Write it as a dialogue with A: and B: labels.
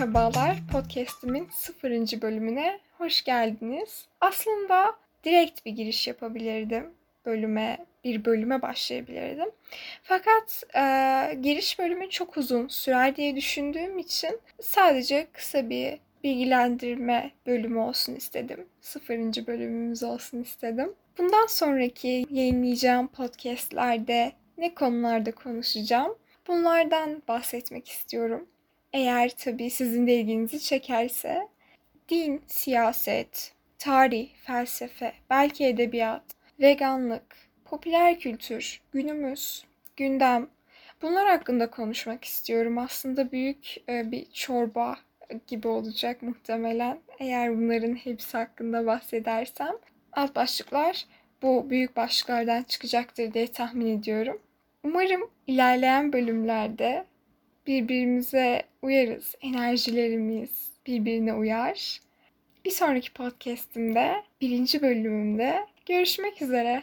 A: Merhabalar, podcast'imin sıfırıncı bölümüne hoş geldiniz. Aslında direkt bir giriş yapabilirdim bölüme, bir bölüme başlayabilirdim. Fakat e, giriş bölümü çok uzun sürer diye düşündüğüm için sadece kısa bir bilgilendirme bölümü olsun istedim. Sıfırıncı bölümümüz olsun istedim. Bundan sonraki yayınlayacağım podcastlerde ne konularda konuşacağım? Bunlardan bahsetmek istiyorum. Eğer tabii sizin de ilginizi çekerse din, siyaset, tarih, felsefe, belki edebiyat, veganlık, popüler kültür, günümüz, gündem bunlar hakkında konuşmak istiyorum. Aslında büyük e, bir çorba gibi olacak muhtemelen eğer bunların hepsi hakkında bahsedersem. Alt başlıklar bu büyük başlıklardan çıkacaktır diye tahmin ediyorum. Umarım ilerleyen bölümlerde birbirimize uyarız. Enerjilerimiz birbirine uyar. Bir sonraki podcast'imde, birinci bölümümde görüşmek üzere.